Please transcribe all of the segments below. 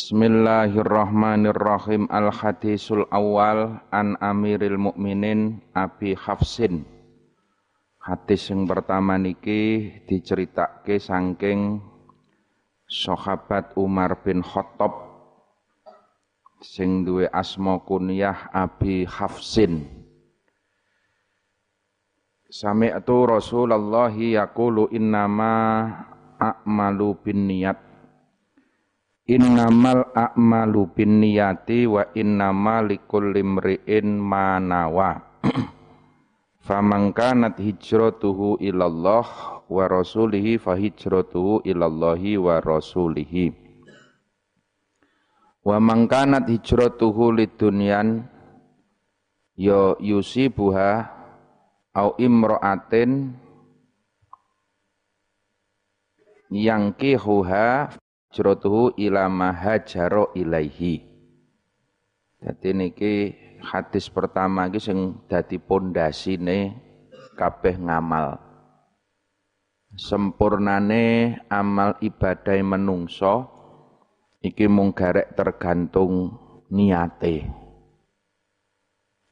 Bismillahirrahmanirrahim. Al-Hadisul Awal An Amiril Mukminin Abi Hafsin. Hadis yang pertama niki diceritake saking sahabat Umar bin Khattab sing duwe asma kunyah Abi Hafsin. Sami'tu Rasulullah yaqulu innama a'malu bin niyat Innamal a'malu binniyati wa innama likulli imri'in ma nawa. Faman hijratuhu ilallah wa rasulihi fa hijratuhu ilallahi wa rasulihi. Wa man kanat hijratuhu lidunyan ya yusibuha au imra'atin yang kihuha hijratuhu ila mahajaro ilaihi. Jadi niki hadis pertama iki sing dadi pondasine kabeh ngamal. Sempurnane amal ibadah menungso iki mung garek tergantung niate.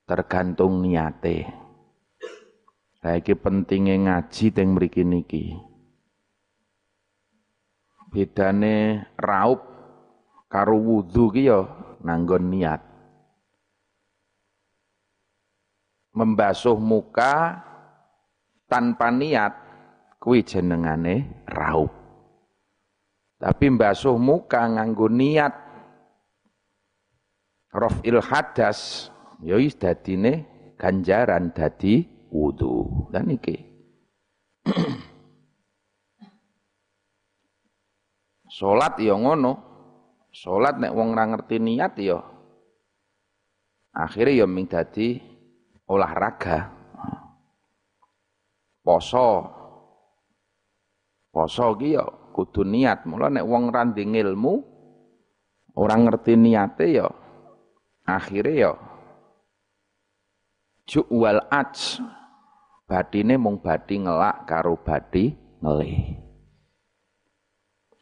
Tergantung niate. Lah iki pentinge ngaji teng mriki niki bedane raup karo wudu ki ya nanggon niat. Membasuh muka tanpa niat kuwi jenengane raup. Tapi mbasuh muka nganggo niat rafil hadas ya wis dadine ganjaran dadi wudu. Dan iki Salat ya ngono. Salat nek wong ora ngerti niat ya akhirnya ya ming dadi olahraga. Poso. Poso ki ya kudu niat. Mula nek wong ora ilmu ora ngerti niate ya akhirnya ya juwal aj badine mung badi ngelak karo badi ngelih.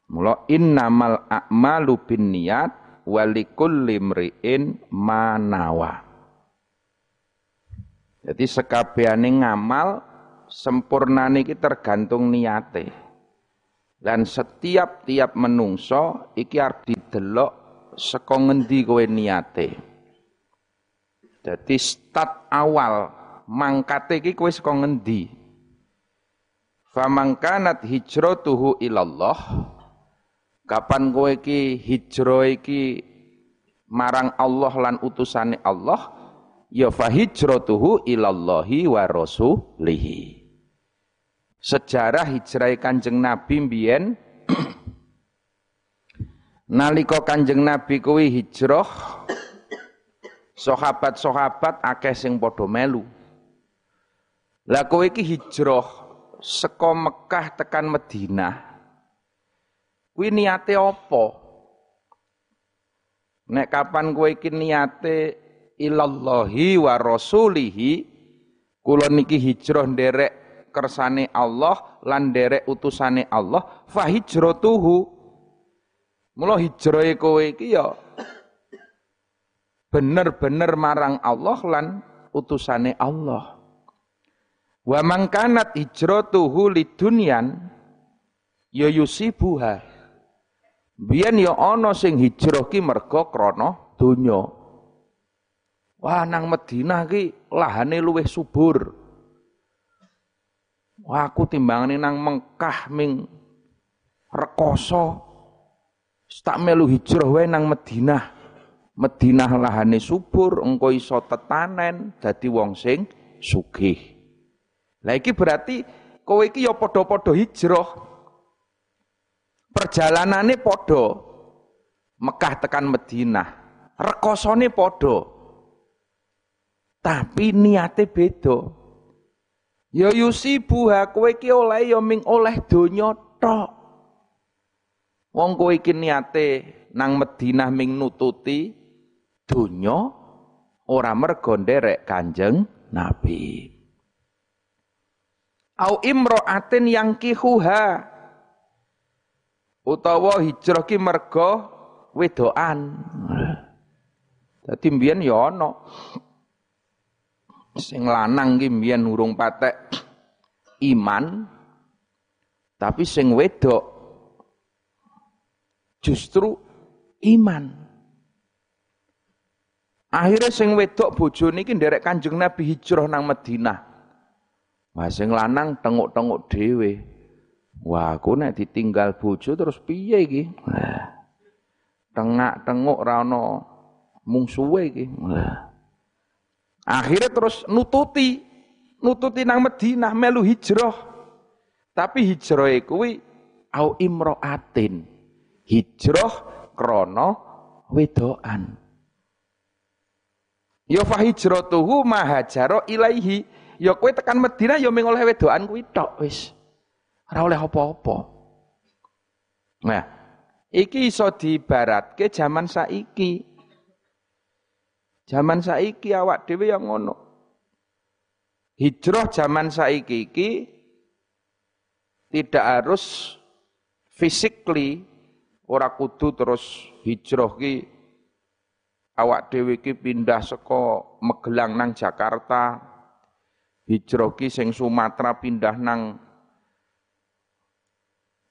Mula innamal a'malu binniyat walikulli mri'in manawa. Jadi sekabehane ngamal sempurnane iki tergantung niate. Dan setiap tiap menungso iki arep didelok saka ngendi kowe niate. Jadi start awal mangkate iki kowe saka ngendi? Famangkanat hijratuhu ilallah Kapan kowe iki hijrah iki marang Allah lan utusane Allah, ya fa hijratuhu ilallahi wa rasulihi. Sejarah hijrah Kanjeng Nabi mbiyen nalika Kanjeng Nabi kuwi hijrah sahabat-sahabat akeh sing padha melu. Lah kowe iki hijrah saka Mekah tekan Madinah Kuwi niate apa? Nek kapan kowe iki niate ilallahi wa rasulihi, kula niki hijrah nderek kersane Allah lan nderek utusane Allah, fa hijratuhu. Mula hijrahe kowe iki ya bener-bener marang Allah lan utusane Allah. Wa mangkanat hijratuhu lidunyan ya yusibuha. Biyen ya ana sing hijrah ki merga krana donya. Wah nang Madinah ki lahane luwih subur. Wah aku timbangane nang Mekah ming rekoso. Tak melu hijrah wae nang Madinah. Madinah lahane subur, engko iso tetanen dadi wong sing sugih. Lah iki berarti kowe iki ya padha-padha hijrah. Perjalanannya podo. Mekah tekan Madinah. Rekosone podo. Tapi niate beda. Ya yusibuha kowe iki oleh ya ming oleh donya tok. Wong kowe iki niate nang Madinah ming nututi donya ora mergo nderek Kanjeng Nabi. Au imro'atin yang kihuha utawa hijrah ki mergo wedoan. Dadi mbiyen ya ana sing lanang ki mbiyen urung patek iman tapi sing wedok justru iman. Akhirnya sing wedok bojone iki nderek Kanjeng Nabi hijrah nang Madinah. Wah sing lanang tenguk-tenguk dhewe. Wah, aku nek ditinggal bojo terus piye iki? Tengak-tenguk ra ono mungsuhe iki. Akhirnya terus nututi, nututi nang Madinah melu hijrah. Tapi hijrah kuwi au imraatin. Hijrah krana wedoan. Ya fa hijratuhu mahajaro ilaihi. Ya kowe tekan Madinah ya ming oleh wedokan kuwi tok wis. Ora oleh apa-apa. Nah, iki iso diibaratke zaman saiki. Zaman saiki awak dhewe yang ngono. Hijrah zaman saiki iki tidak harus physically ora kudu terus hijrah ki awak dhewe iki pindah saka Magelang nang Jakarta hijrah ki sing Sumatera pindah nang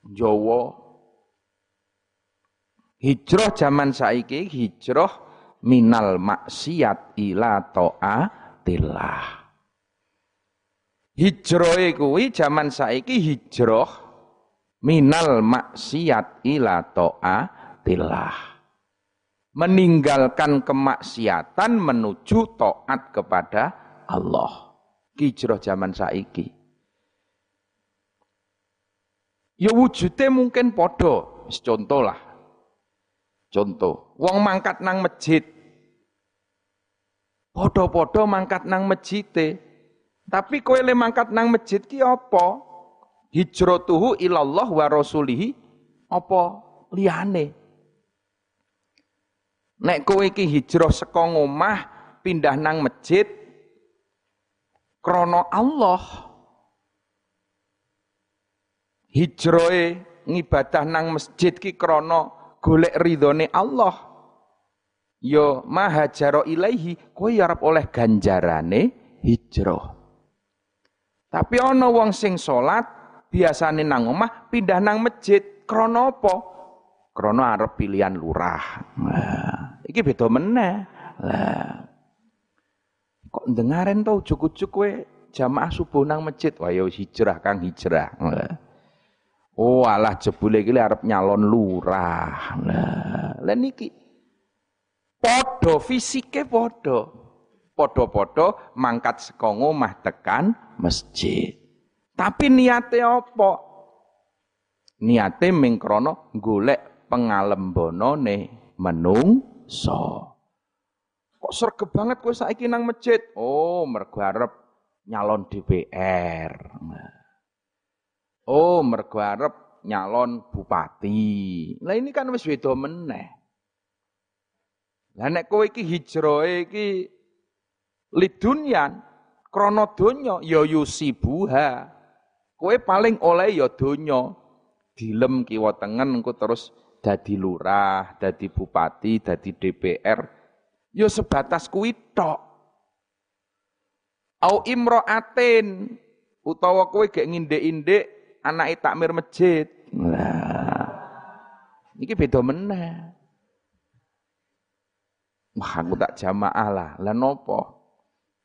Jawa hijrah zaman saiki hijrah minal maksiat ila taatillah hijrah kuwi zaman saiki hijrah minal maksiat ila taatillah meninggalkan kemaksiatan menuju taat kepada Allah. Hijrah zaman saiki. Ya wujudnya mungkin podo, contoh lah. Contoh, wong mangkat nang masjid. Podo-podo mangkat nang masjid Tapi kowe le mangkat nang masjid ki apa? Hijratuhu ilallah wa rasulihi apa liyane? Nek kowe iki hijrah saka omah pindah nang masjid krana Allah. Hijrahe ngibadah nang masjid ki krana golek ridhone Allah. Yo ya mahajaro ilaihi kowe ya arep oleh ganjarane hijrah. Tapi ana wong sing salat biasane nang omah pindah nang masjid krana apa? Krana arep pilihan lurah. Nah. Iki beda meneh. Lah. Kok ndengaren to ujug-ujug kowe jamaah subuh nang masjid. Wah ya hijrah Kang hijrah. Oh alah jebule iki arep nyalon lurah. Lah, lah niki padha fisike padha. Padha-padha mangkat saka omah tekan masjid. Tapi niate apa? Niate ming krana golek pengalembonane menung so. Kok sergep banget kowe saiki nang masjid? Oh, mergo arep nyalon DPR. Oh, mergo arep nyalon bupati. Lah ini kan wis beda meneh. Lah nek kowe iki hijrahe iki lidunyan krana donya ya yusibuha. Kowe paling oleh ya donya. Dilem kiwa tengen engko terus dadi lurah, dadi bupati, dadi DPR, ya sebatas kuwi tok. Au imro'atin utawa kowe gek ngindek-indek anake takmir masjid. Lah. Iki beda meneh. Wah, aku tak jamaah lah. Lah nopo?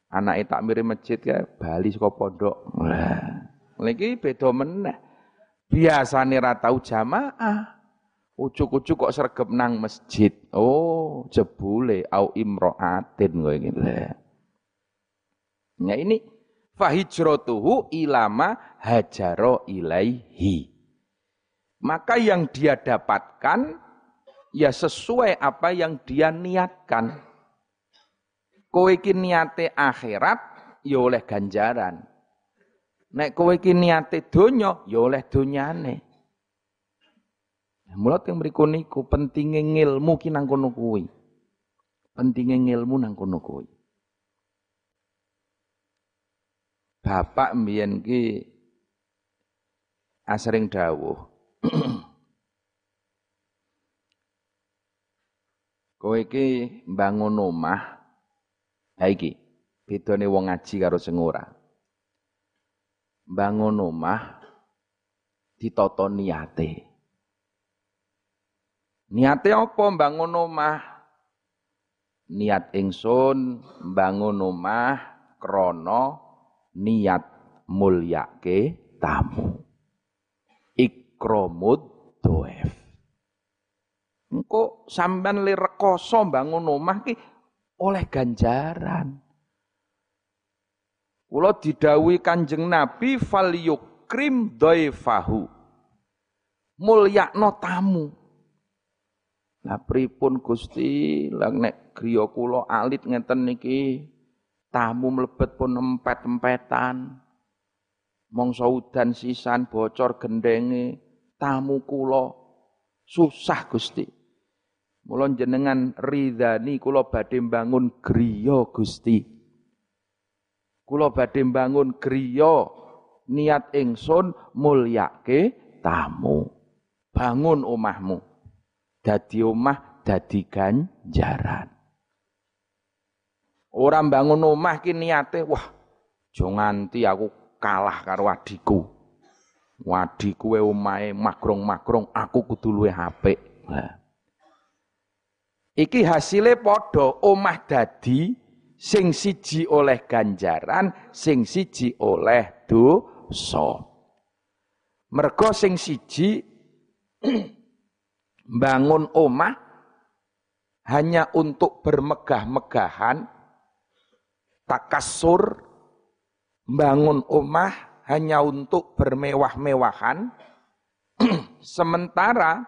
Anake takmir masjid ya bali saka pondok. Lah. Lagi beda meneh. Biasane ra tau jamaah. Ucuk-ucuk kok sergep nang masjid. Oh, jebule au imro'atin gitu. Ya ini fahijratuhu ilama hajaro ilaihi. Maka yang dia dapatkan ya sesuai apa yang dia niatkan. Kowe iki niate akhirat ya oleh ganjaran. Nek kowe iki niate donya ya oleh donyane. Mulat yang berikut niku pentingnya ngilmu ki nang kono kuwi. Pentingnya ngilmu nang kono kuwi. Bapak mbiyen ki asring dawuh. Kowe iki mbangun omah. Ha iki bedane wong ngaji karo sing ora. Mbangun omah ditata niate. Niate apa mbangun omah? Niat ingsun mbangun omah krana niat mulyake tamu. Ikramud doef. Engko sampean le rekoso mbangun omah ki oleh ganjaran. Kula didhawuhi Kanjeng Nabi fal yukrim dhaifahu. Mulyakno tamu. Lah pripun Gusti, lah nek griya kula alit ngeten niki tamu mlebet pun empet-empetan. Mongso udan sisan bocor gendenge tamu kula susah Gusti. Mula jenengan ridhani kula badhe bangun griya Gusti. Kula badhe bangun griya niat ingsun mulyake tamu. Bangun omahmu. Dadi omah dadi ganjaran. Orang bangun omah ki niate wah aja nganti aku kalah karo adiku. Wadiku we omahe magrong-magrong aku kudu luwih apik. Iki hasilnya podo omah dadi sing siji oleh ganjaran, sing siji oleh dosa. Mergo sing siji bangun omah hanya untuk bermegah-megahan, takasur, bangun omah hanya untuk bermewah-mewahan, sementara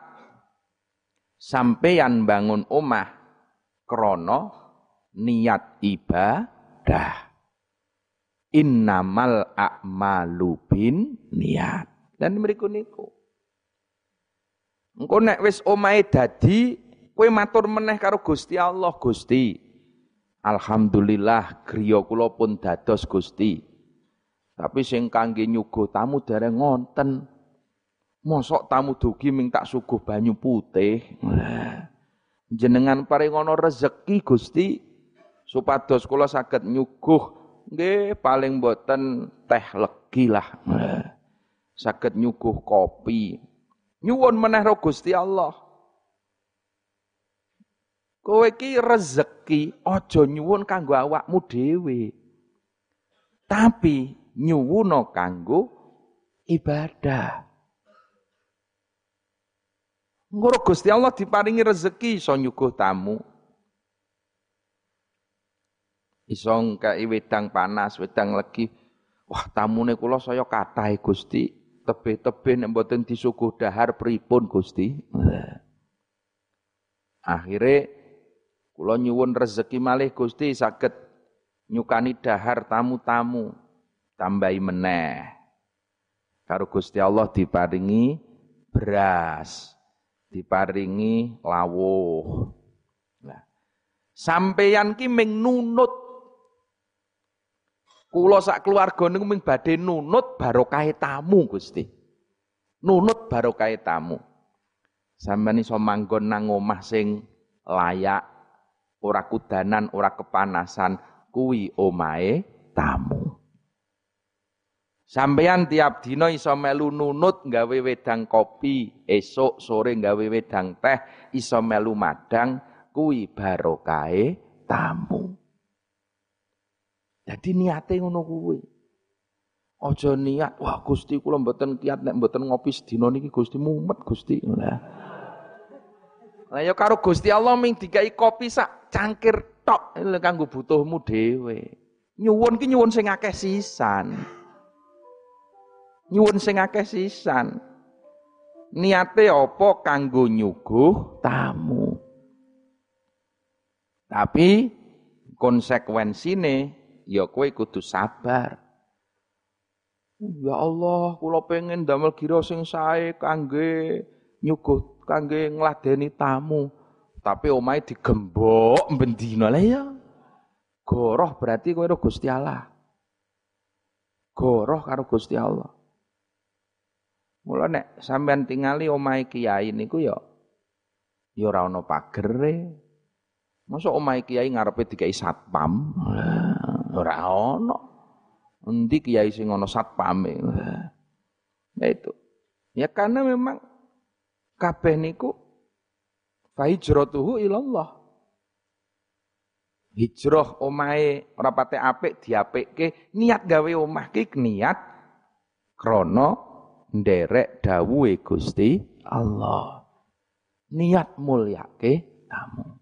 sampeyan bangun omah krono niat ibadah. Innamal a'malu bin niat. Dan mriku niku. Engko nek wis omahe dadi, kowe matur meneh karo Gusti Allah, Gusti. Alhamdulillah griya kula pun dados Gusti. Tapi sing kangge nyuguh tamu dereng ngonten. Mosok tamu dugi ming tak suguh banyu putih. Jenengan paringono rezeki Gusti supados kula saged nyuguh nggih paling boten teh legi lah. Saged nyuguh kopi. Nyuwun meneh Gusti Allah. Kowe iki rezeki aja nyuwun kanggo awakmu dhewe. Tapi nyuwuna kanggo ibadah. Ngoro Gusti Allah diparingi rezeki iso nyuguh tamu. Iso ngkai wedang panas, wedang legi. Wah, tamune kula saya kathah Gusti. Tebih-tebih nek mboten disuguh dahar pripun Gusti? Akhire kula nyuwun rezeki malih Gusti saged nyukani dahar tamu-tamu. Tambahi meneh. Karo Gusti Allah diparingi beras diparingi lawuh. Nah, sampeyan ki ming nunut Kula sak keluarga niku ming badhe nunut barokah tamu Gusti. Nunut barokah tamu. Sampeyan iso manggon nang omah sing layak, ora kudanan, ora kepanasan, kuwi omahe tamu. Sampeyan tiap dina iso melu nunut gawe wedang kopi, esok sore gawe wedang teh, iso melu madang, kuwi barokahe tamu. Jadi niate ngono kuwi. Aja niat, wah Gusti kula mboten kiat nek mboten ngopi sedina niki Gusti mumet Gusti. Lah ya karo Gusti Allah ming dikai kopi sak cangkir tok kanggo butuhmu dhewe. Nyuwun ki nyuwun sing akeh sisan nyuwun sing akeh sisan. Niate apa kanggo nyuguh tamu. Tapi konsekuensine ya kowe kudu sabar. Ya Allah, kula pengen damel gira sing sae kangge nyuguh kangge ngladeni tamu. Tapi omahe digembok bendina lah ya. Goroh berarti kowe Gusti Allah. Goroh karo Gusti Allah. Mula nek sampean tingali omahe kiai niku ya ya ora ana pagere, Masa omahe kiai ngarepe dikai satpam? Ora ono. Endi kiai sing ono satpame? Nah itu. Ya karena memang kabeh niku fahijratuhu ilallah. Hijrah omahe ora pate apik diapikke, niat gawe omah ki niat krana nderek dawuhe Gusti Allah. Niat mulyake tamu.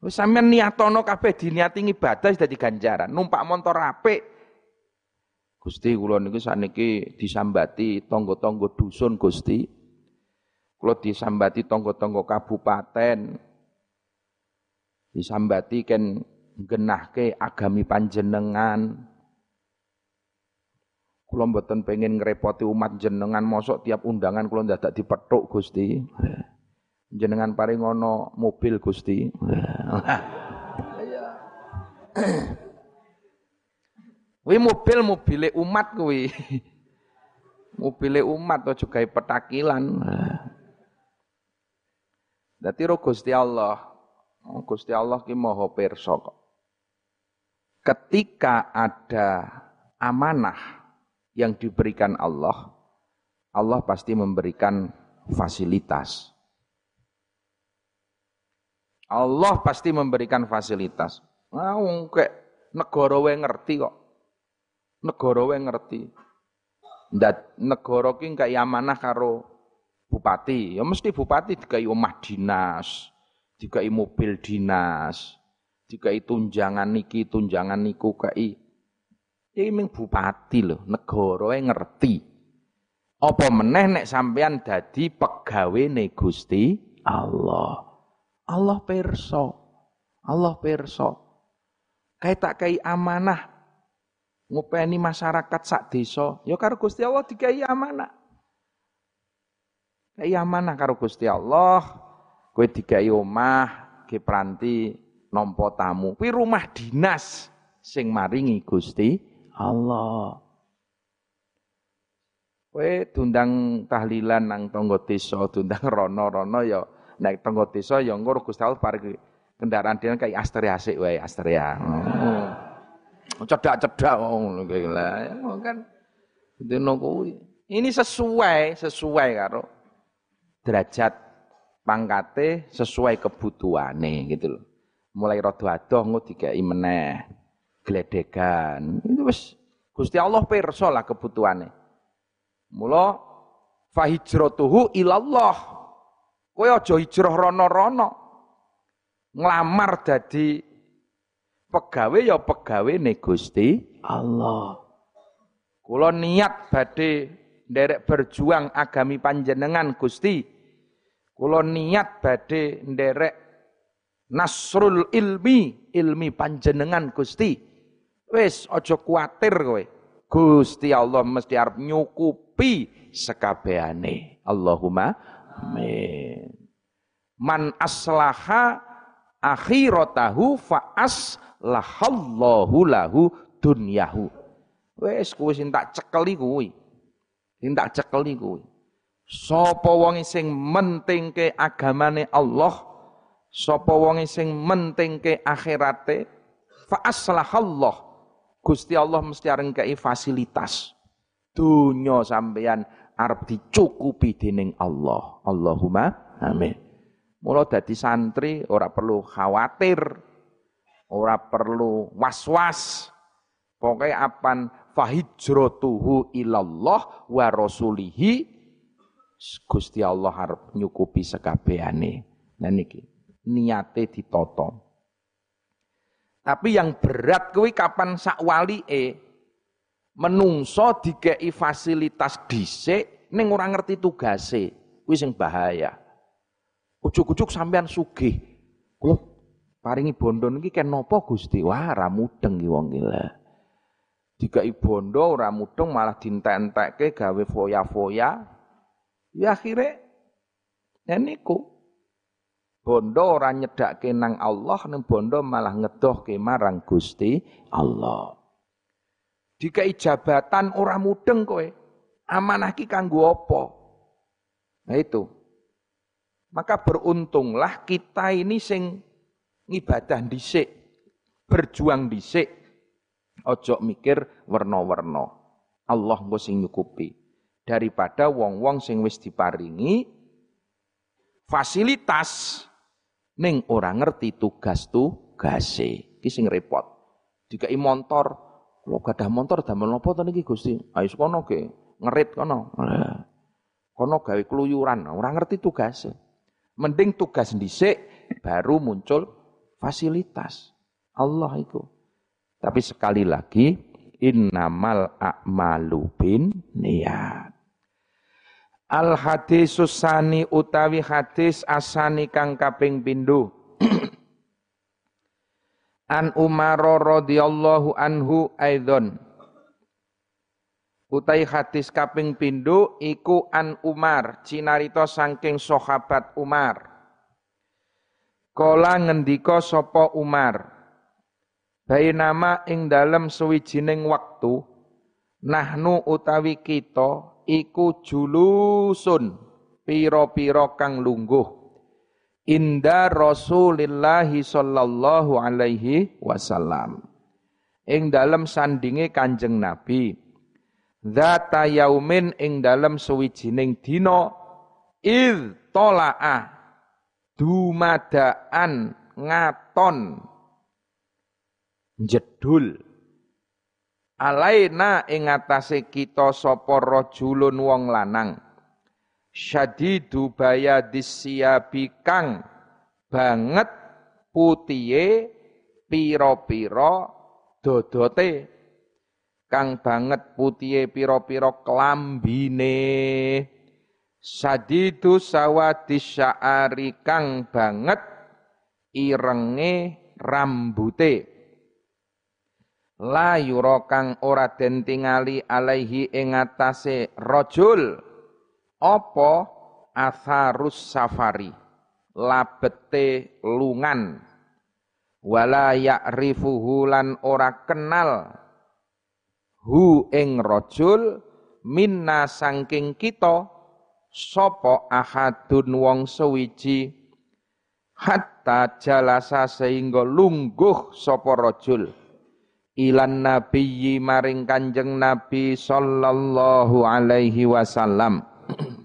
Wis sampean niatono kabeh diniati ibadah dadi ganjaran. Numpak motor apik. Gusti kula niku sakniki disambati tangga-tangga dusun Gusti. Kula disambati tangga-tangga kabupaten. Disambati ken genahke agami panjenengan. Kula mboten pengen ngrepoti umat jenengan mosok tiap undangan kula dadak dipethuk Gusti jenengan paring ono mobil Gusti. Kuwi mobil mobile umat kuwi. mobile umat aja gawe petakilan. Dadi ro Gusti Allah. Oh, Gusti Allah ki maha pirsa. Ketika ada amanah yang diberikan Allah, Allah pasti memberikan fasilitas. Allah pasti memberikan fasilitas. Nah, kayak negara wae ngerti kok. Negara wae ngerti. Ndat negara ki kayak amanah karo bupati. Ya mesti bupati dikai omah dinas, dikai mobil dinas, dikai tunjangan niki, tunjangan niku kai. Ya ming bupati loh, negara wae ngerti. Apa meneh nek sampean dadi pegawe Gusti Allah. Allah perso. Allah perso. Kayak tak kayak amanah ngupeni masyarakat sak desa, ya karo Gusti Allah dikai amanah. Kayak amanah karo Gusti Allah, kowe dikai omah, ke peranti nompo tamu. Kuwi rumah dinas sing maringi Gusti Allah. Kowe dundang tahlilan nang tangga desa, dundang rono-rono ya naik tenggo desa ya engko Gusti Allah paring kendaraan dia kayak Astrea sik wae Astrea. Oh. Cedak-cedak ngono kuwi lah. Ya, kan kuwi. Ini sesuai sesuai karo derajat pangkate sesuai kebutuhane gitu loh. Mulai rada adoh engko dikai meneh gledegan. Itu wis Gusti Allah pirsa lah kebutuhane. Mula fahijratuhu ilallah Kowe aja hijrah rono-rono. Nglamar dadi pegawe ya pegawe ne Gusti Allah. Kula niat badhe nderek berjuang agami panjenengan Gusti. Kula niat badhe nderek nasrul ilmi, ilmi panjenengan Gusti. Wis aja kuatir kowe. Gusti Allah mesti arep nyukupi sekabehane. Allahumma Amin. Man aslaha akhiratahu fa aslahallahu lahu dunyahu. Wes kuwi sing tak cekeli kuwi. Sing tak cekeli kuwi. Sapa wong sing mentingke agamane Allah, sapa wong sing mentingke akhirate, fa aslahallah. Gusti Allah mesti areng fasilitas. Dunya sampeyan arep dicukupi dening Allah. Allahumma amin. Mula dadi santri ora perlu khawatir, ora perlu was-was. Pokoknya apan fahijratuhu ilallah wa rasulihi. Gusti Allah harap nyukupi sekabehane. Nah niki. Niate ditoto. Tapi yang berat kuwi kapan sak e menungso dikei fasilitas dhisik ning ora ngerti tugase. Kuwi sing bahaya. Ujuk-ujuk sampean sugih. Kula paringi bondo niki ken napa Gusti? Wah ra mudeng iki wong gila dikai bondo ora mudeng malah dintek-entekke gawe foya-foya ya akhire niku bondo ora nyedakke nang Allah ning bondo malah ngedohke marang Gusti Allah Dikai jabatan ora mudeng kowe. Amanah ki kanggo apa? Nah itu. Maka beruntunglah kita ini sing ibadah dhisik, berjuang dhisik. Ojo mikir werna-werna. Allah engko sing nyukupi. Daripada wong-wong sing wis diparingi fasilitas ning ora ngerti tugas tugase. Iki sing repot. Dikai motor, lo gadah motor damel napa to niki Gusti? Ayo kono ge, ngerit kono. Kono gawe keluyuran, ora ngerti tugasnya. Mending tugas dhisik baru muncul fasilitas. Allah itu. Tapi sekali lagi innamal a'malu bin niat. Al hadis susani utawi hadis asani kang kaping pindho. An Umar radhiyallahu anhu aidon. Utai hadis kaping pindho iku an Umar, cinarita saking sahabat Umar. Kala ngendika sapa Umar. Bainama ing dalem suwijining wektu nahnu utawi kita iku julusun pira-pira kang lungguh. Inda Rasulillah sallallahu alaihi wasallam. Ing dalem sandinge Kanjeng Nabi. Zata yaumin ing dalem suwijining dina id tolaa dumadaan ngaton jedul alaina ing atase kita sapa rajulun wong lanang. Syadidu bayadis siyabi kang banget putihe pira-pira dodote. Kang banget putihe pira-pira klambine sadidu sawadis sya'ari kang banget irenge rambute la yura kang ora den tingali alaihi ing atase rajul. Apa? Atharus safari. Labete lungan. Wala ya'rifuhu lan ora kenal. Hu ing rajul minna sangking kita sapa ahadun wong sewiji hatta jalasa sehingga lungguh sapa rajul ilan nabiyyi maring kanjeng nabi sallallahu alaihi wasallam.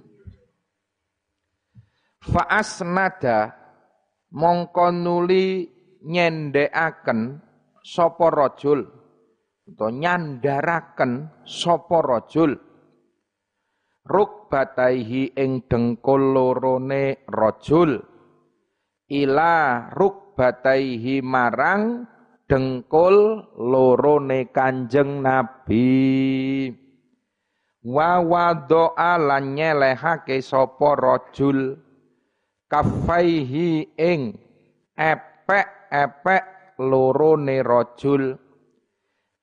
Fa asnada mongko nuli nyendekaken sapa rajul utawa nyandaraken sapa rajul. Rukbataihi ing dengkul lorone rajul ila rukbataihi marang dengkul lorone Kanjeng Nabi. Wa wadoa lan nyelehake sapa rajul. Kafaihi ing epek-epek lorone rajul.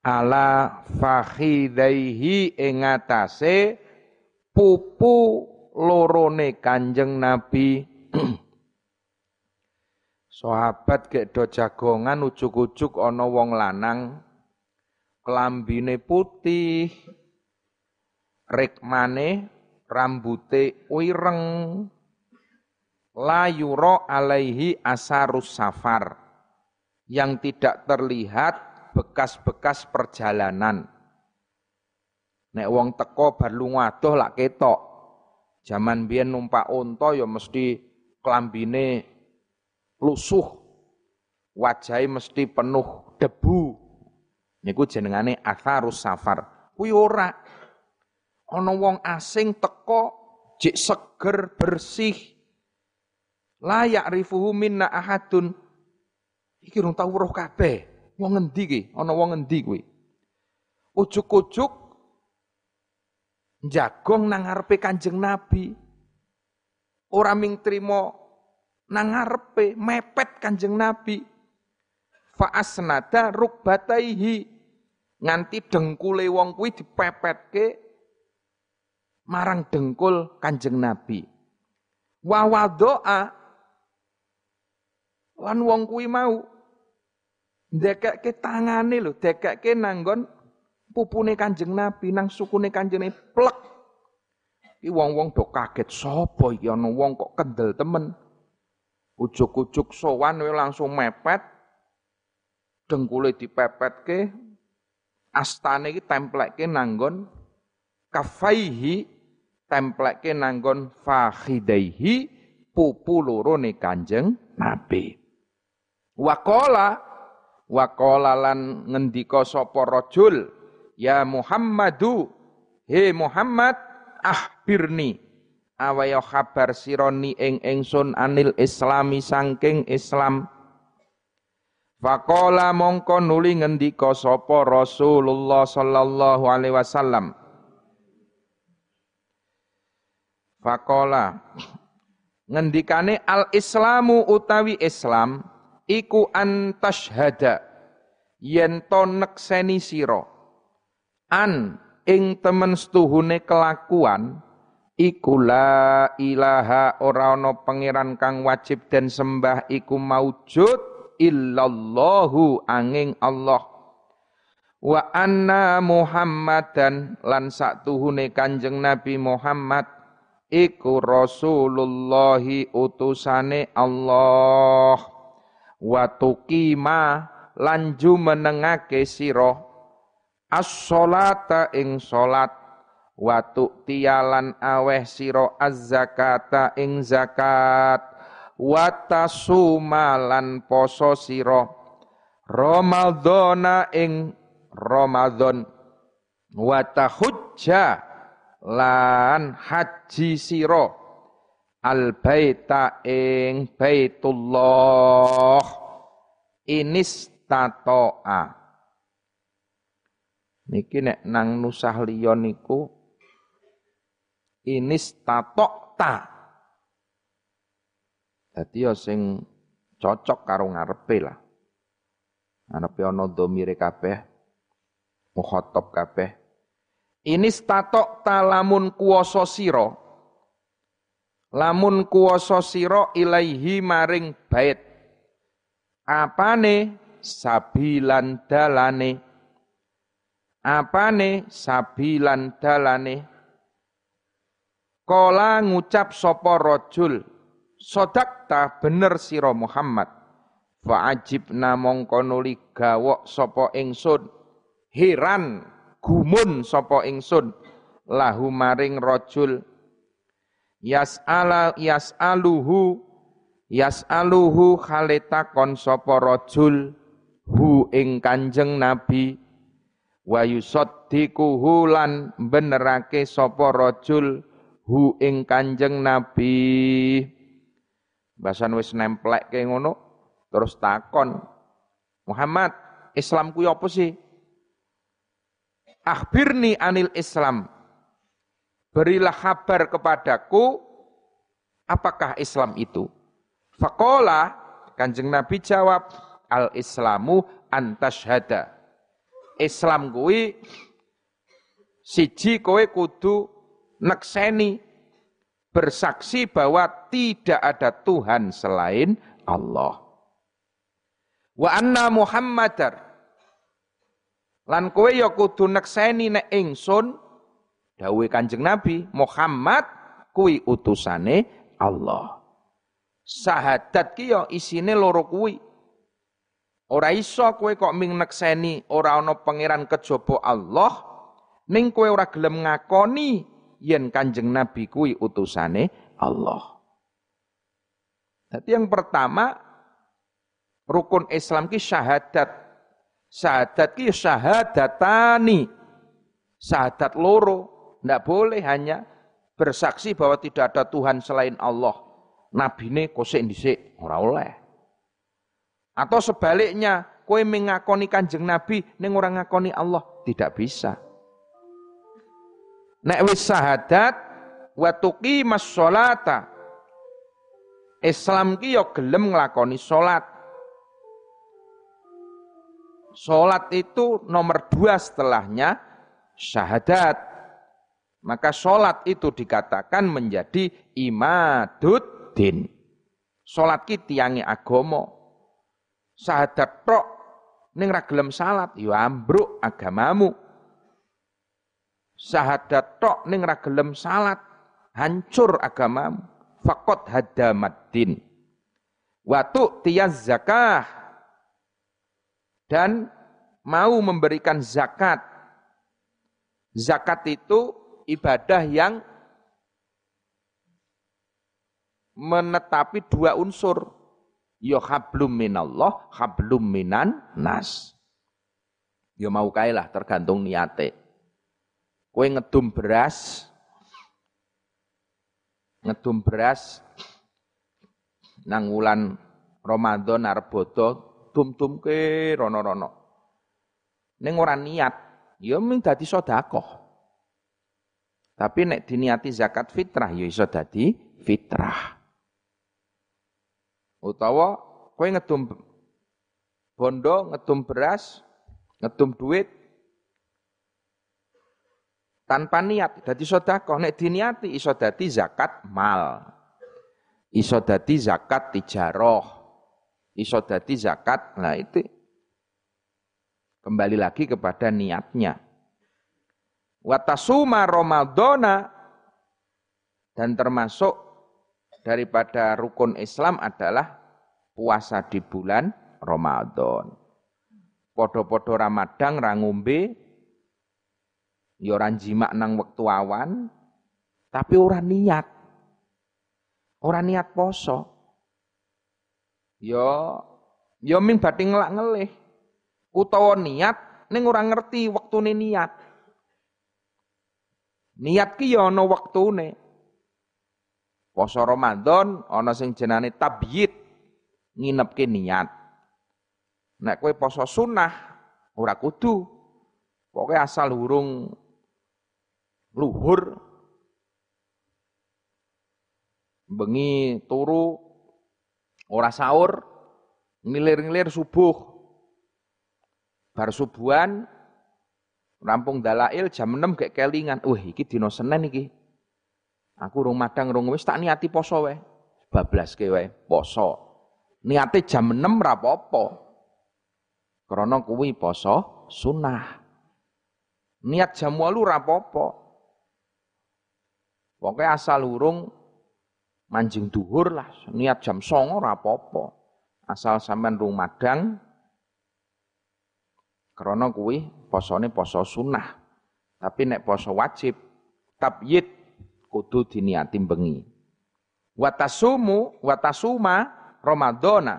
Ala fakhidaihi ing atase pupu lorone Kanjeng Nabi Sahabat gek do jagongan ujuk-ujuk ana wong lanang kelambine putih rikmane rambute wireng la yura alaihi asarus safar yang tidak terlihat bekas-bekas perjalanan. Nek wong teko bar lunga lak ketok. Zaman biyen numpak unta ya mesti klambine lusuh. Wajahe mesti penuh debu. Niku jenengane atharus safar. Kuwi ora ana wong asing teko jek seger bersih. Layak rifuhu minna ahadun. Iki rung tau roh kabeh. Wong ngendi ki? Ana wong ngendi kuwi? Ujuk-ujuk jagong nang ngarepe Kanjeng Nabi. Ora ming trimo nang ngarepe mepet Kanjeng Nabi. Fa asnada rukbataihi nganti dengkule wong kuwi dipepetke marang dengkul Kanjeng Nabi. Wa wadoa lan wong kuwi mau Ndekake tangane lho, dekake nanggon pupune Kanjeng Nabi nang sukune Kanjeng Nabi plek. Iki wong-wong do kaget sapa iki ana wong kok kendel temen. Ujuk-ujuk sowan langsung mepet. Dengkule dipepetke. Astane iki templekke nanggon kafaihi templekke nanggon fakhidaihi pupu lorone Kanjeng Nabi. Waqala waqala lan ngendika sapa rajul ya Muhammadu he Muhammad ahbirni awaya kabar sironi ing ingsun anil islami sangking Islam. Fakola mongko nuli ngendika sapa Rasulullah sallallahu alaihi wasallam. Fakola ngendikane al Islamu utawi Islam iku antashhada yen to nekseni sira. An ing temen setuhune kelakuan iku la ilaha ora ana pangeran kang wajib dan sembah iku maujud illallahu angin Allah. Wa anna muhammadan lan saktuhune kanjeng nabi Muhammad iku rasulullahi utusane Allah. Wa tuqima lan jumenengake sira as-sholata ing salat wa tialan aweh sira az-zakata ing zakat. Wa tasumalan poso sira Ramadhana ing Ramadan wa tahujja lan haji sira al baita ing baitullah. Inis tatoa. Niki nek nang nusah liya niku inis tatok ta. Dadi ya sing cocok karo ngarepe lah. Ngarepe ana dhamire kabeh, mukhatab kabeh. Inis tatok ta lamun kuwasa sira. Lamun kuwasa sira ilaihi maring bait. Apane sabilan dalane apane sabilan dalane Kola ngucap sopo rojul Sodakta bener siro Muhammad. Fa'ajib namong konuli gawok sopo ingsun. Hiran gumun sopo ingsun. Lahu maring rojul Yas'ala yas'aluhu Yas'aluhu khaletakon sopo rojul Hu ing kanjeng Nabi. Wa yusaddiquhu lan benerake sapa rajul hu ing Kanjeng Nabi. Bahasan wis nemplekke ngono terus takon Muhammad Islam kuwi apa sih? Akhbirni anil Islam. Berilah kabar kepadaku apakah Islam itu? Fakola Kanjeng Nabi jawab Al-Islamu antashhada Islam kuwi siji kowe kudu nekseni bersaksi bahwa tidak ada Tuhan selain Allah. Wa anna Muhammadar lan kowe ya kudu nekseni nek ingsun dawuhe Kanjeng Nabi Muhammad kuwi utusane Allah. Sahadat ki ya isine loro kuwi. Ora iso kowe kok ming nekseni ora ana pangeran kejaba Allah ning kowe ora gelem ngakoni yen Kanjeng Nabi kuwi utusane Allah. Jadi yang pertama rukun Islam ki syahadat. Syahadat ki syahadatani. Syahadat loro. Tidak boleh hanya bersaksi bahwa tidak ada Tuhan selain Allah. Nabi ini kosek dhisik ora oleh. Atau sebaliknya, kowe mengakoni kanjeng Nabi ning ora ngakoni Allah, tidak bisa. Nek wis syahadat wa tuqimas sholata. Islam ki yo gelem nglakoni salat. Salat itu nomor dua setelahnya syahadat. Maka salat itu dikatakan menjadi imaduddin. Salat ki tiangi agomo syahadat tok ning ra gelem salat ya ambruk agamamu. Syahadat tok ning ra gelem salat hancur agama fakot hadamaddin. Watu tiyaz zakah. Dan mau memberikan zakat. Zakat itu ibadah yang menetapi dua unsur. Ya hablum minallah hablum minan nas. Ya mau kae lah tergantung niate kowe ngedum beras. Ngedum beras nang wulan Ramadan arep bodo dum-dumke rono-rono. Ning ora niat ya mung dadi sedekah. Tapi nek diniati zakat fitrah ya iso dadi fitrah. Utawa kowe ngedum bondo ngedum beras ngedum duit tanpa niat. Dadi sedekah nek diniati iso dadi zakat mal. Iso dadi zakat tijaroh. Iso dadi zakat nah itu kembali lagi kepada niatnya. Watasuma ramadana dan termasuk daripada rukun Islam adalah puasa di bulan Ramadan. Podo-podo Ramadan rangumbe ya ora jimak nang wektu awan, tapi ora niat. Ora niat poso. Ya ya ming badhe ngelak-ngelih. Utawa niat ning ora ngerti wektune niat. Niat ki ya ana wektune. Poso Ramadan ana sing jenenge tabyid, nginepke niat. Nek kowe poso sunnah ora kudu. Pokoke asal hurung luhur. Bengi turu ora sahur ngilir-ngilir subuh. Bar subuhan rampung dalail jam 6 gek kelingan. Wah iki dina Senin iki. Aku rung madang rung wis tak niati poso wae. Bablas ke wae poso. Niate jam 6 ra apa-apa. Krana kuwi poso sunnah. Niat jam 8 ra apa-apa Pokoknya asal urung manjing duhur lah, niat jam songo rapopo. Asal sampean rung madang, krono kuwi posone poso sunnah. Tapi nek poso wajib, tabyid kudu diniati bengi. Watasumu, watasuma Ramadana.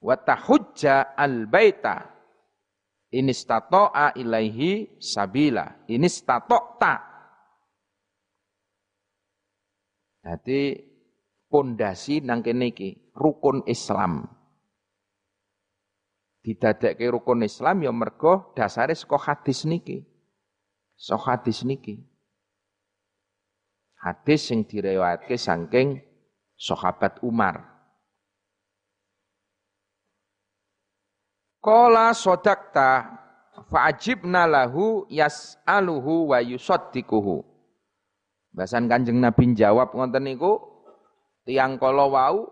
Watahujja al-baita. Ini stato'a ilaihi sabila. Ini stato'ta Jadi pondasi nang kene iki rukun Islam. Didadekke rukun Islam ya mergo dasare saka hadis niki. Saka hadis niki. Hadis sing direwayatke saking sahabat Umar. Qala sodakta fa'ajibna lahu yas'aluhu wa yusaddiquhu. Bahasan Kanjeng Nabi jawab ngoten niku tiang kala wau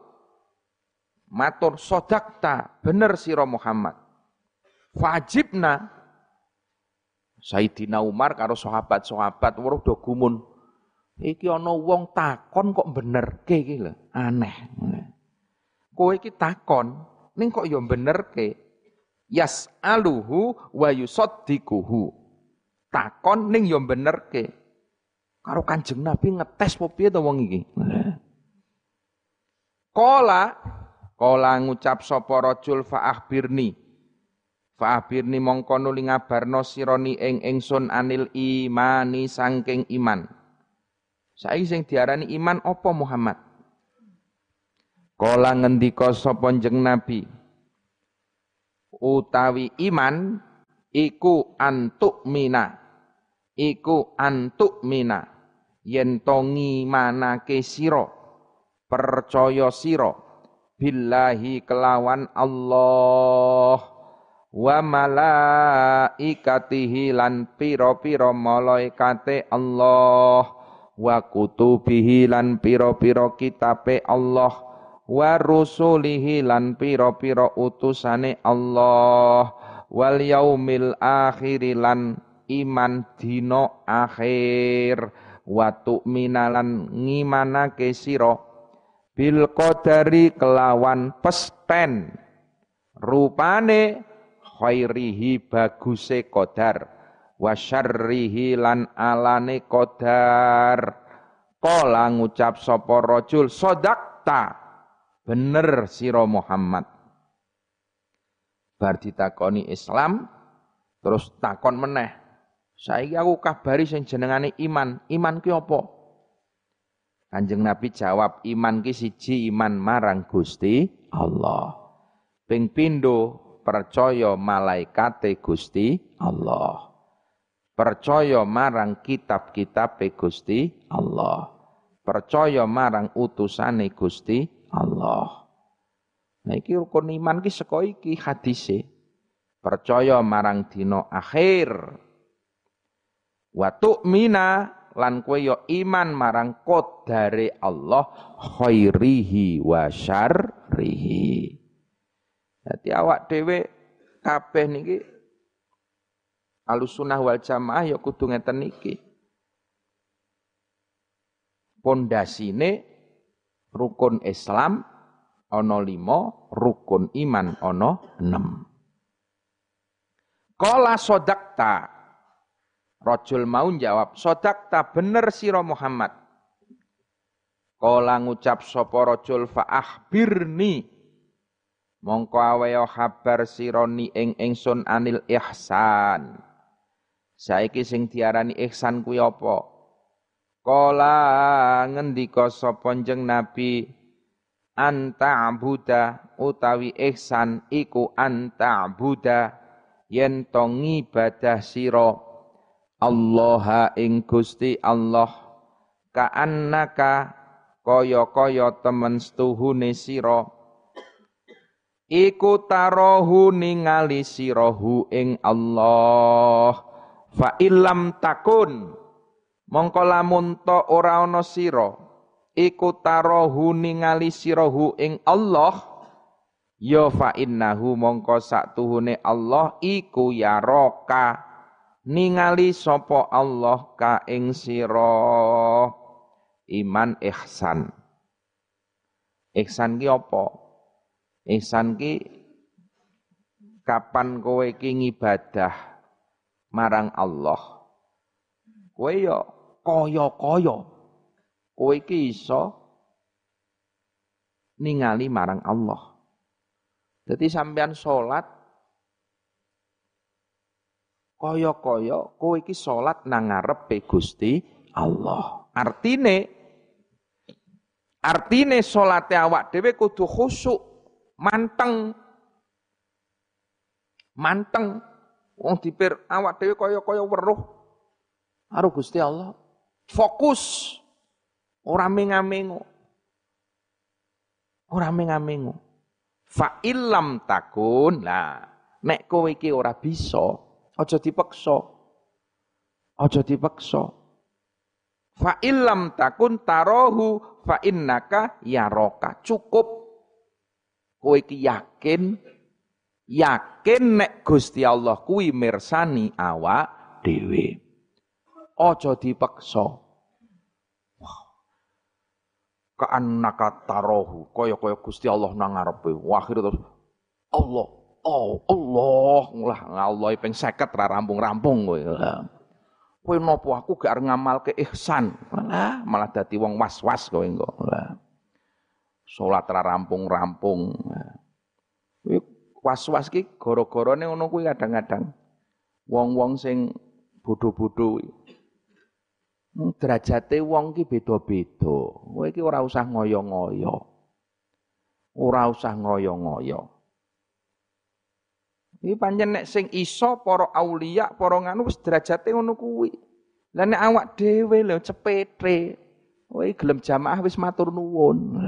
matur sodakta bener sira Muhammad. Fajibna Sayyidina Umar karo sahabat-sahabat weruh do gumun. Iki ana wong takon kok bener ke iki lho, aneh. Kowe iki takon ning kok ya benerke. Yas'aluhu wa yusaddiquhu. Takon ning ya benerke karo Kanjeng Nabi ngetes apa piye to wong iki. Kola kola ngucap sapa rajul fa'akhbirni. Fa'akhbirni mongko nuli ngabarno sironi ing ingsun anil imani sangking iman. Saiki sing diarani iman apa Muhammad? Kola ngendika sapa jeng Nabi. Utawi iman iku antuk mina. Iku antuk mina yen to ngimanake sira percaya sira billahi kelawan Allah. Wa malaikatihi lan pira-pira malaikate Allah. Wa kutubihi lan pira-pira kitabe Allah. Wa rusulihi lan pira-pira utusane Allah. Wal yaumil akhir lan iman dino akhir wa tu'minalan ngimanake sira. Bil qadari kelawan pesten. Rupane khairihi baguse qadar. Wa syarrihi lan alane qadar. Kala ngucap sapa rajul sodakta bener sira Muhammad. Bar ditakoni Islam terus takon meneh saiki aku kabari sing jenengane iman iman ki apa Kanjeng Nabi jawab iman ki siji iman marang Gusti Allah ping pindho percaya malaikate Gusti Allah percaya marang kitab-kitab Gusti Allah percaya marang utusane Gusti Allah. Nah iki rukun iman ki saka iki hadise. Percaya marang dina akhir. Wa tu'mina lan kowe ya iman marang qadare Allah khairihi wa syarrihi. Dadi awak dhewe kabeh niki Alusunah wal Jamaah ya kudu ngeten niki pondasine rukun Islam ana lima, rukun iman ana enam. Kala sodakta. Rajul mau jawab, sodakta bener siro Muhammad. Kala ngucap sapa rajul fa'ahbirni. Mongko aweyo kabar sironi ing ingsun anil ihsan. Saiki sing diarani ihsan kuwi apa? Kala ngendika sapa Nabi anta abuda utawi ihsan iku anta abuda yen to ngibadah sira Allah ing Gusti Allah kaannaka kaya-kaya temen setuhune sira. Iku ningali sirahu ing Allah. Fa illam takun mongko lamun to ora ana sira. Iku tarahu ningali sirahu ing Allah ya fa innahu mongko saktuhune Allah iku yaraka ningali sapa Allah ka ing sira? Iman ihsan. Ihsan ki apa? Ihsan ki kapan kowe ki ngibadah marang Allah? Kowe ya kaya-kaya. Kowe iki iso ningali marang Allah. Jadi sampean salat kaya-kaya kowe iki salat nang ngarepe Gusti Allah. Artine artine salate awak dhewe kudu khusuk, manteng. Manteng. Wong dipir awak dhewe kaya-kaya weruh karo Gusti Allah. Fokus. Ora menga-mengo. Ora menga-mengo. Fa illam takun. Lah, nek kowe iki ora bisa, aja dipaksa. Aja dipaksa. Fa illam takun tarahu fa innaka yaraka. Cukup kowe iki yakin yakin nek Gusti Allah kuwi mirsani awak dhewe. Ojo dipaksa. Ka'annaka tarohu, kaya-kaya Gusti Allah nang ngarepe. Wah, terus Allah, oh Allah, lah Allah ping 50 ra rampung-rampung kowe. Kowe nopo aku gak ngamalke ihsan. Lah, malah dadi wong was-was kowe engko. Lah. Salat ra rampung-rampung. Was-was ki gara-garane ngono kuwi kadang-kadang. Wong-wong sing bodho-bodho Hmm, derajate wong ki beda-beda. Kowe iki ora usah ngoyo-ngoyo. Ora usah ngoyo-ngoyo. Iki pancen nek sing iso para aulia, para nganu wis derajate ngono kuwi. Lah nek awak dhewe lho cepete. Kowe gelem jamaah wis matur nuwun.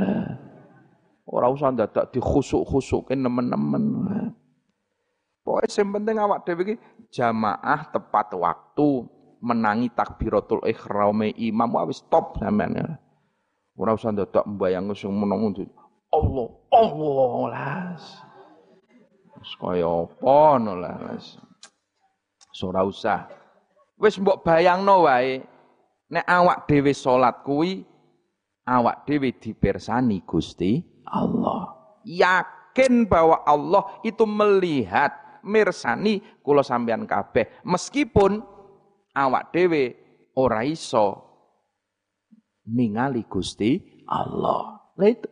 Ora usah dadak dikhusuk-khusuke nemen-nemen. Pokoke sing penting awak dhewe iki jamaah tepat waktu, menangi takbiratul ikhrame imam wis top sampean. Ora usah ndadak mbayang sing meneng Allah, Allah las. Kaya apa no las. Ora usah. Wis mbok bayangno wae. nek awak dhewe salat kuwi awak dhewe dipersani Gusti Allah. Yakin bahwa Allah itu melihat mirsani kula sampean kabeh meskipun awak dhewe ora iso Gusti Allah. Lah itu.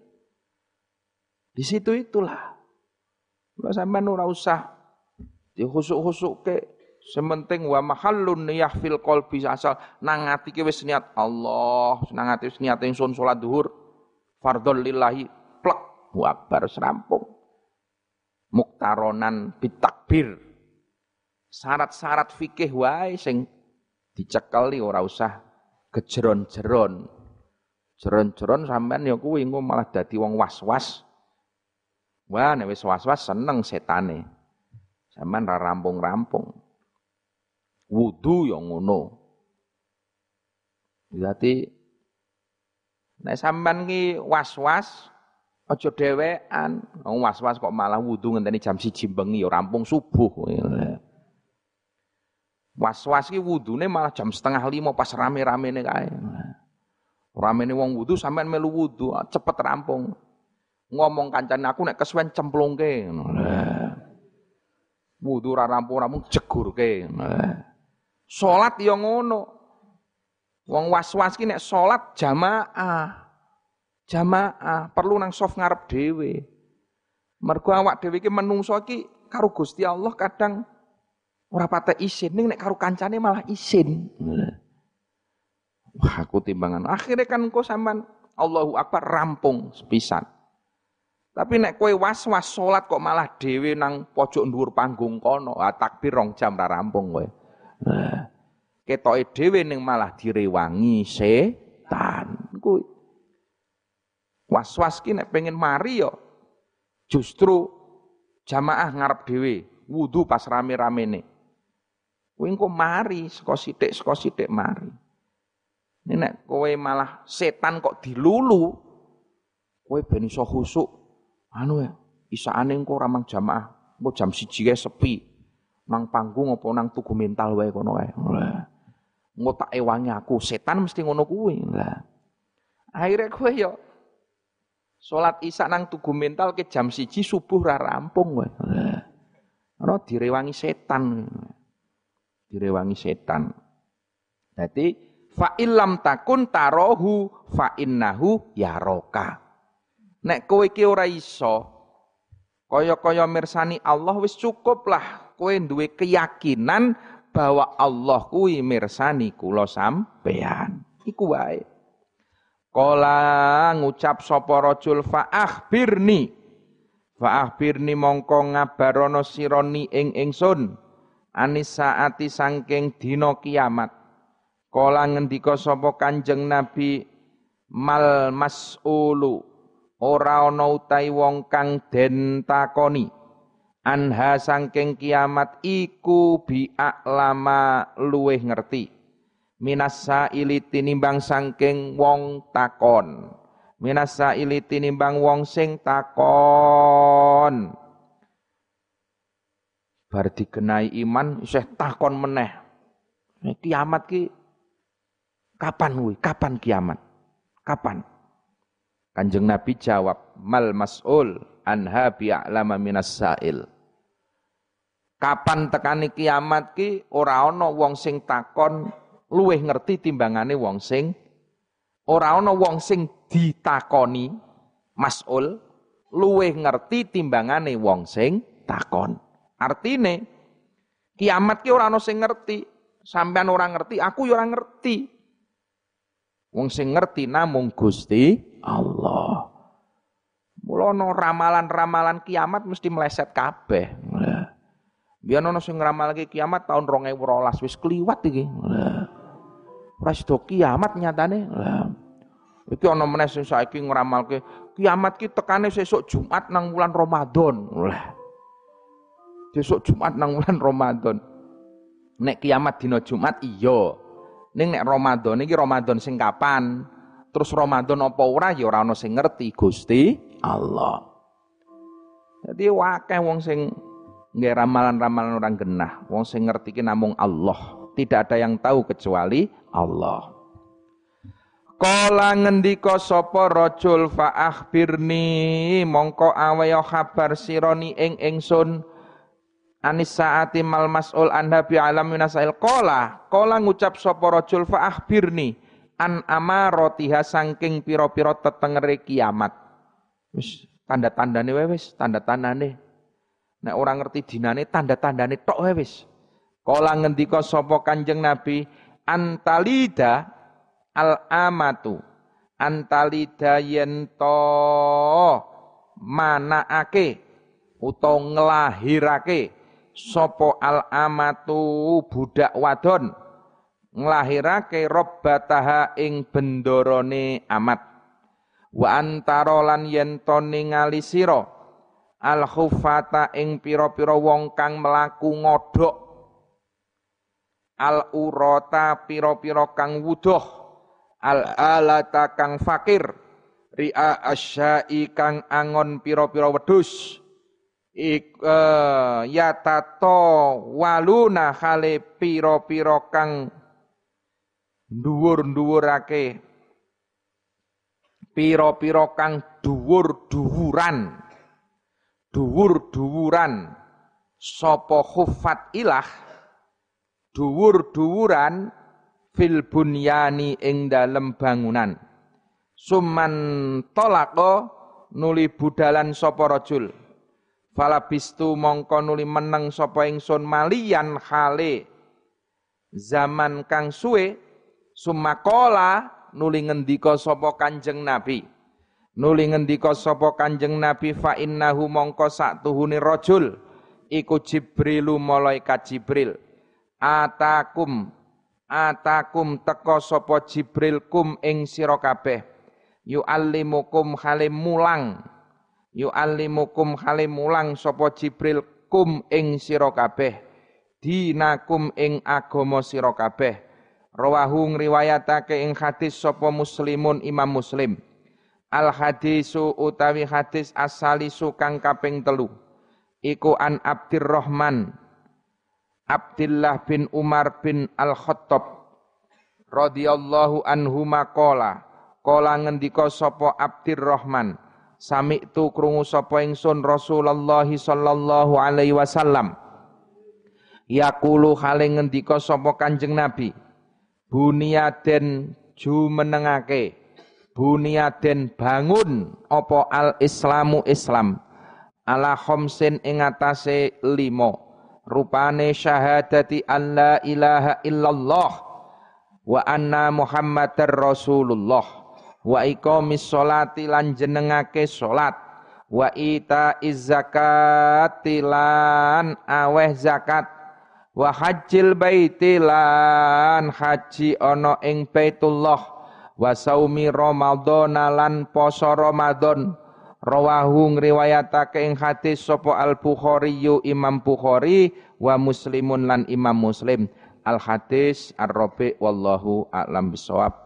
Di situ itulah. Kalau sampean ora usah dihusuk-husuk ke sementing wa mahallun niyah fil qalbi asal nang ati ki wis niat Allah, nang ati wis niat ingsun salat zuhur fardhon lillahi plek akbar serampung. Muktaronan bitakbir. Syarat-syarat fikih wae sing dicekeli ora usah kejeron-jeron. Jeron-jeron sampean ya kuwi malah dadi wong was-was. Wah, nek wis was-was seneng setane. Sampean ra rampung-rampung. Wudu ya ngono. Berarti nek sampean ki was-was aja dhewean. Wong was-was kok malah wudu ngenteni jam 1 bengi ya rampung subuh. Was-was ki wudune malah jam setengah lima pas rame-ramene kae. Ramene wong wudu sampean melu wudu, cepet rampung. Ngomong kancane aku nek kesuwen cemplungke. Wudu ra rampung-rampung jegurke. Salat ya ngono. Wong was-was ki nek salat jamaah. Jamaah perlu nang soft ngarep dhewe. Mergo awak dhewe ki menungso ki karo Gusti Allah kadang Ora pate isin, ning nek karo kancane malah isin. Wah, aku timbangan. Akhirnya kan engko sampean Allahu Akbar rampung sepisan. Tapi nek kowe was-was salat kok malah dhewe nang pojok dhuwur panggung kono, ah, takbir rong jam ra rampung kowe. Nah, ketoke dhewe ning malah direwangi setan. Kuwi. Was-was ki nek pengen mari yo justru jamaah ngarep dhewe, wudu pas rame-ramene. Kowe engko mari saka sithik saka sithik mari. Nek kowe malah setan kok dilulu, kowe ben iso khusuk. Anu ya, isaane engko ramang jamaah, engko jam 1 kae sepi. Nang panggung apa nang tugu mental wae kono wae. Engko tak ewangi aku, setan mesti ngono kuwi. Lah. Akhirnya kowe yo Salat Isya nang tugu mental ke jam siji subuh ra rampung wae. Ana direwangi setan direwangi setan. Jadi fa illam takun tarohu fa innahu yaroka. Nek kowe iki ora iso kaya-kaya mirsani Allah wis cukup lah kowe duwe keyakinan bahwa Allah kuwi mirsani kula sampean. Iku wae. Kala ngucap sapa rajul fa akhbirni. Fa akhbirni mongko ngabarono sironi ing ingsun anis saati sangking dino kiamat. Kala ngendika sapa Kanjeng Nabi mal mas'ulu ora ana utahi wong kang den takoni. Anha sangking kiamat iku bi lama luweh ngerti. Minasa ili tinimbang sangking wong takon. Minasa ili tinimbang wong sing takon. Bar digenai iman isih takon meneh. Kiamat ki kapan kuwi? Kapan kiamat? Kapan Kanjeng Nabi jawab mal mas'ul anha bi'alama minas sa'il Kapan tekani kiamat ki ora ana wong sing takon luweh ngerti timbangane wong sing ora ana wong sing ditakoni mas'ul luweh ngerti timbangane wong sing takon Artine kiamat ki ora ana sing ngerti. Sampean ora ngerti, aku ya ora ngerti. Wong sing ngerti namung Gusti Allah. Mulane ramalan-ramalan kiamat mesti meleset kabeh. Biar ono sing ngeramalke kiamat tahun 2012 wis kliwat iki. Ora sida kiamat nyatane. Iki ana meneh sing saiki ngeramalke kiamat ki tekane sesuk Jumat nang bulan Ramadan. Lah. Besok Jumat nang bulan Ramadan. Nek kiamat dina Jumat iya. Ning nek Ramadan iki Ramadan sing kapan? Terus Ramadan apa ora ya ora ana sing ngerti Gusti Allah. Jadi wakeh wong sing nggih ramalan-ramalan orang genah. Wong sing ngerti ki namung Allah. Tidak ada yang tahu kecuali Allah. Kala ngendika sapa rajul fa akhbirni mongko awaya kabar sironi ing ingsun anis saati mal mas'ul anda bi alam minasail. Kola kola ngucap sapa rajul fa akhbirni an amaratiha saking pira-pira tetengere kiamat. Wis tanda-tandane wae wis tanda-tandane. Nek orang ngerti dinane tanda-tandane tok wae wis. Kala ngendika sapa kanjeng nabi antalida al amatu antalida yento ake utawa nglahirake sapa al amatu budak wadon. Nglahirake robbataha ing bendorone amat wa antara lan yen to ningali sira. Al khufata ing pira-pira wong kang mlaku ngodhok. Al urata pira-pira kang wudoh al alata kang fakir. Ria asyai kang angon piro-piro wedus ik uh, yatato waluna khale piro-piro kang dhuwur-dhuwurake. Piro-piro kang dhuwur-dhuwuran. Dhuwur-dhuwuran. Sapa khufat ilah. Dhuwur-dhuwuran fil bunyani ing dalem bangunan. Summan tolako nuli budalan sapa rajul falabistu mongko nuli meneng sapa ingsun malian khale. Zaman kang suwe sumakola nuli ngendika sapa kanjeng nabi. Nuli ngendika sapa kanjeng nabi fa innahu mongko sak tuhune rajul iku jibrilu malaikat jibril. Atakum atakum teko sapa Jibril kum ing sira kabeh. Yu'allimukum halim mulang yu'allimukum halim mulang sapa Jibril kum ing sira kabeh dinakum ing agama sira kabeh. Rawahu ngriwayatake ing hadis sapa muslimun imam muslim. Al hadisu utawi hadis asalisu kang kaping telu. Iku an Abdurrahman Abdullah bin Umar bin Al-Khattab radhiyallahu anhu maqala kala ngendika sapa Abdurrahman sami tu krungu sapa ingsun Rasulullah sallallahu alaihi wasallam. Yaqulu hale ngendika sapa Kanjeng Nabi bunyaden jumenengake bunyaden bangun apa al islamu Islam ala khamsin ing atase limo rupane syahadati an la ilaha illallah wa anna muhammadar rasulullah wa iqamis sholati lan jenengake salat wa ita zakati lan aweh zakat wa hajjil baiti lan haji ana ing Baitullah wa saumi Ramadan lan poso Ramadan Rawahu ngriwayatake ing hadis sapa Al Bukhari Imam Bukhari wa Muslimun lan Imam Muslim. Al hadis ar-rabi wallahu a'lam bisawab.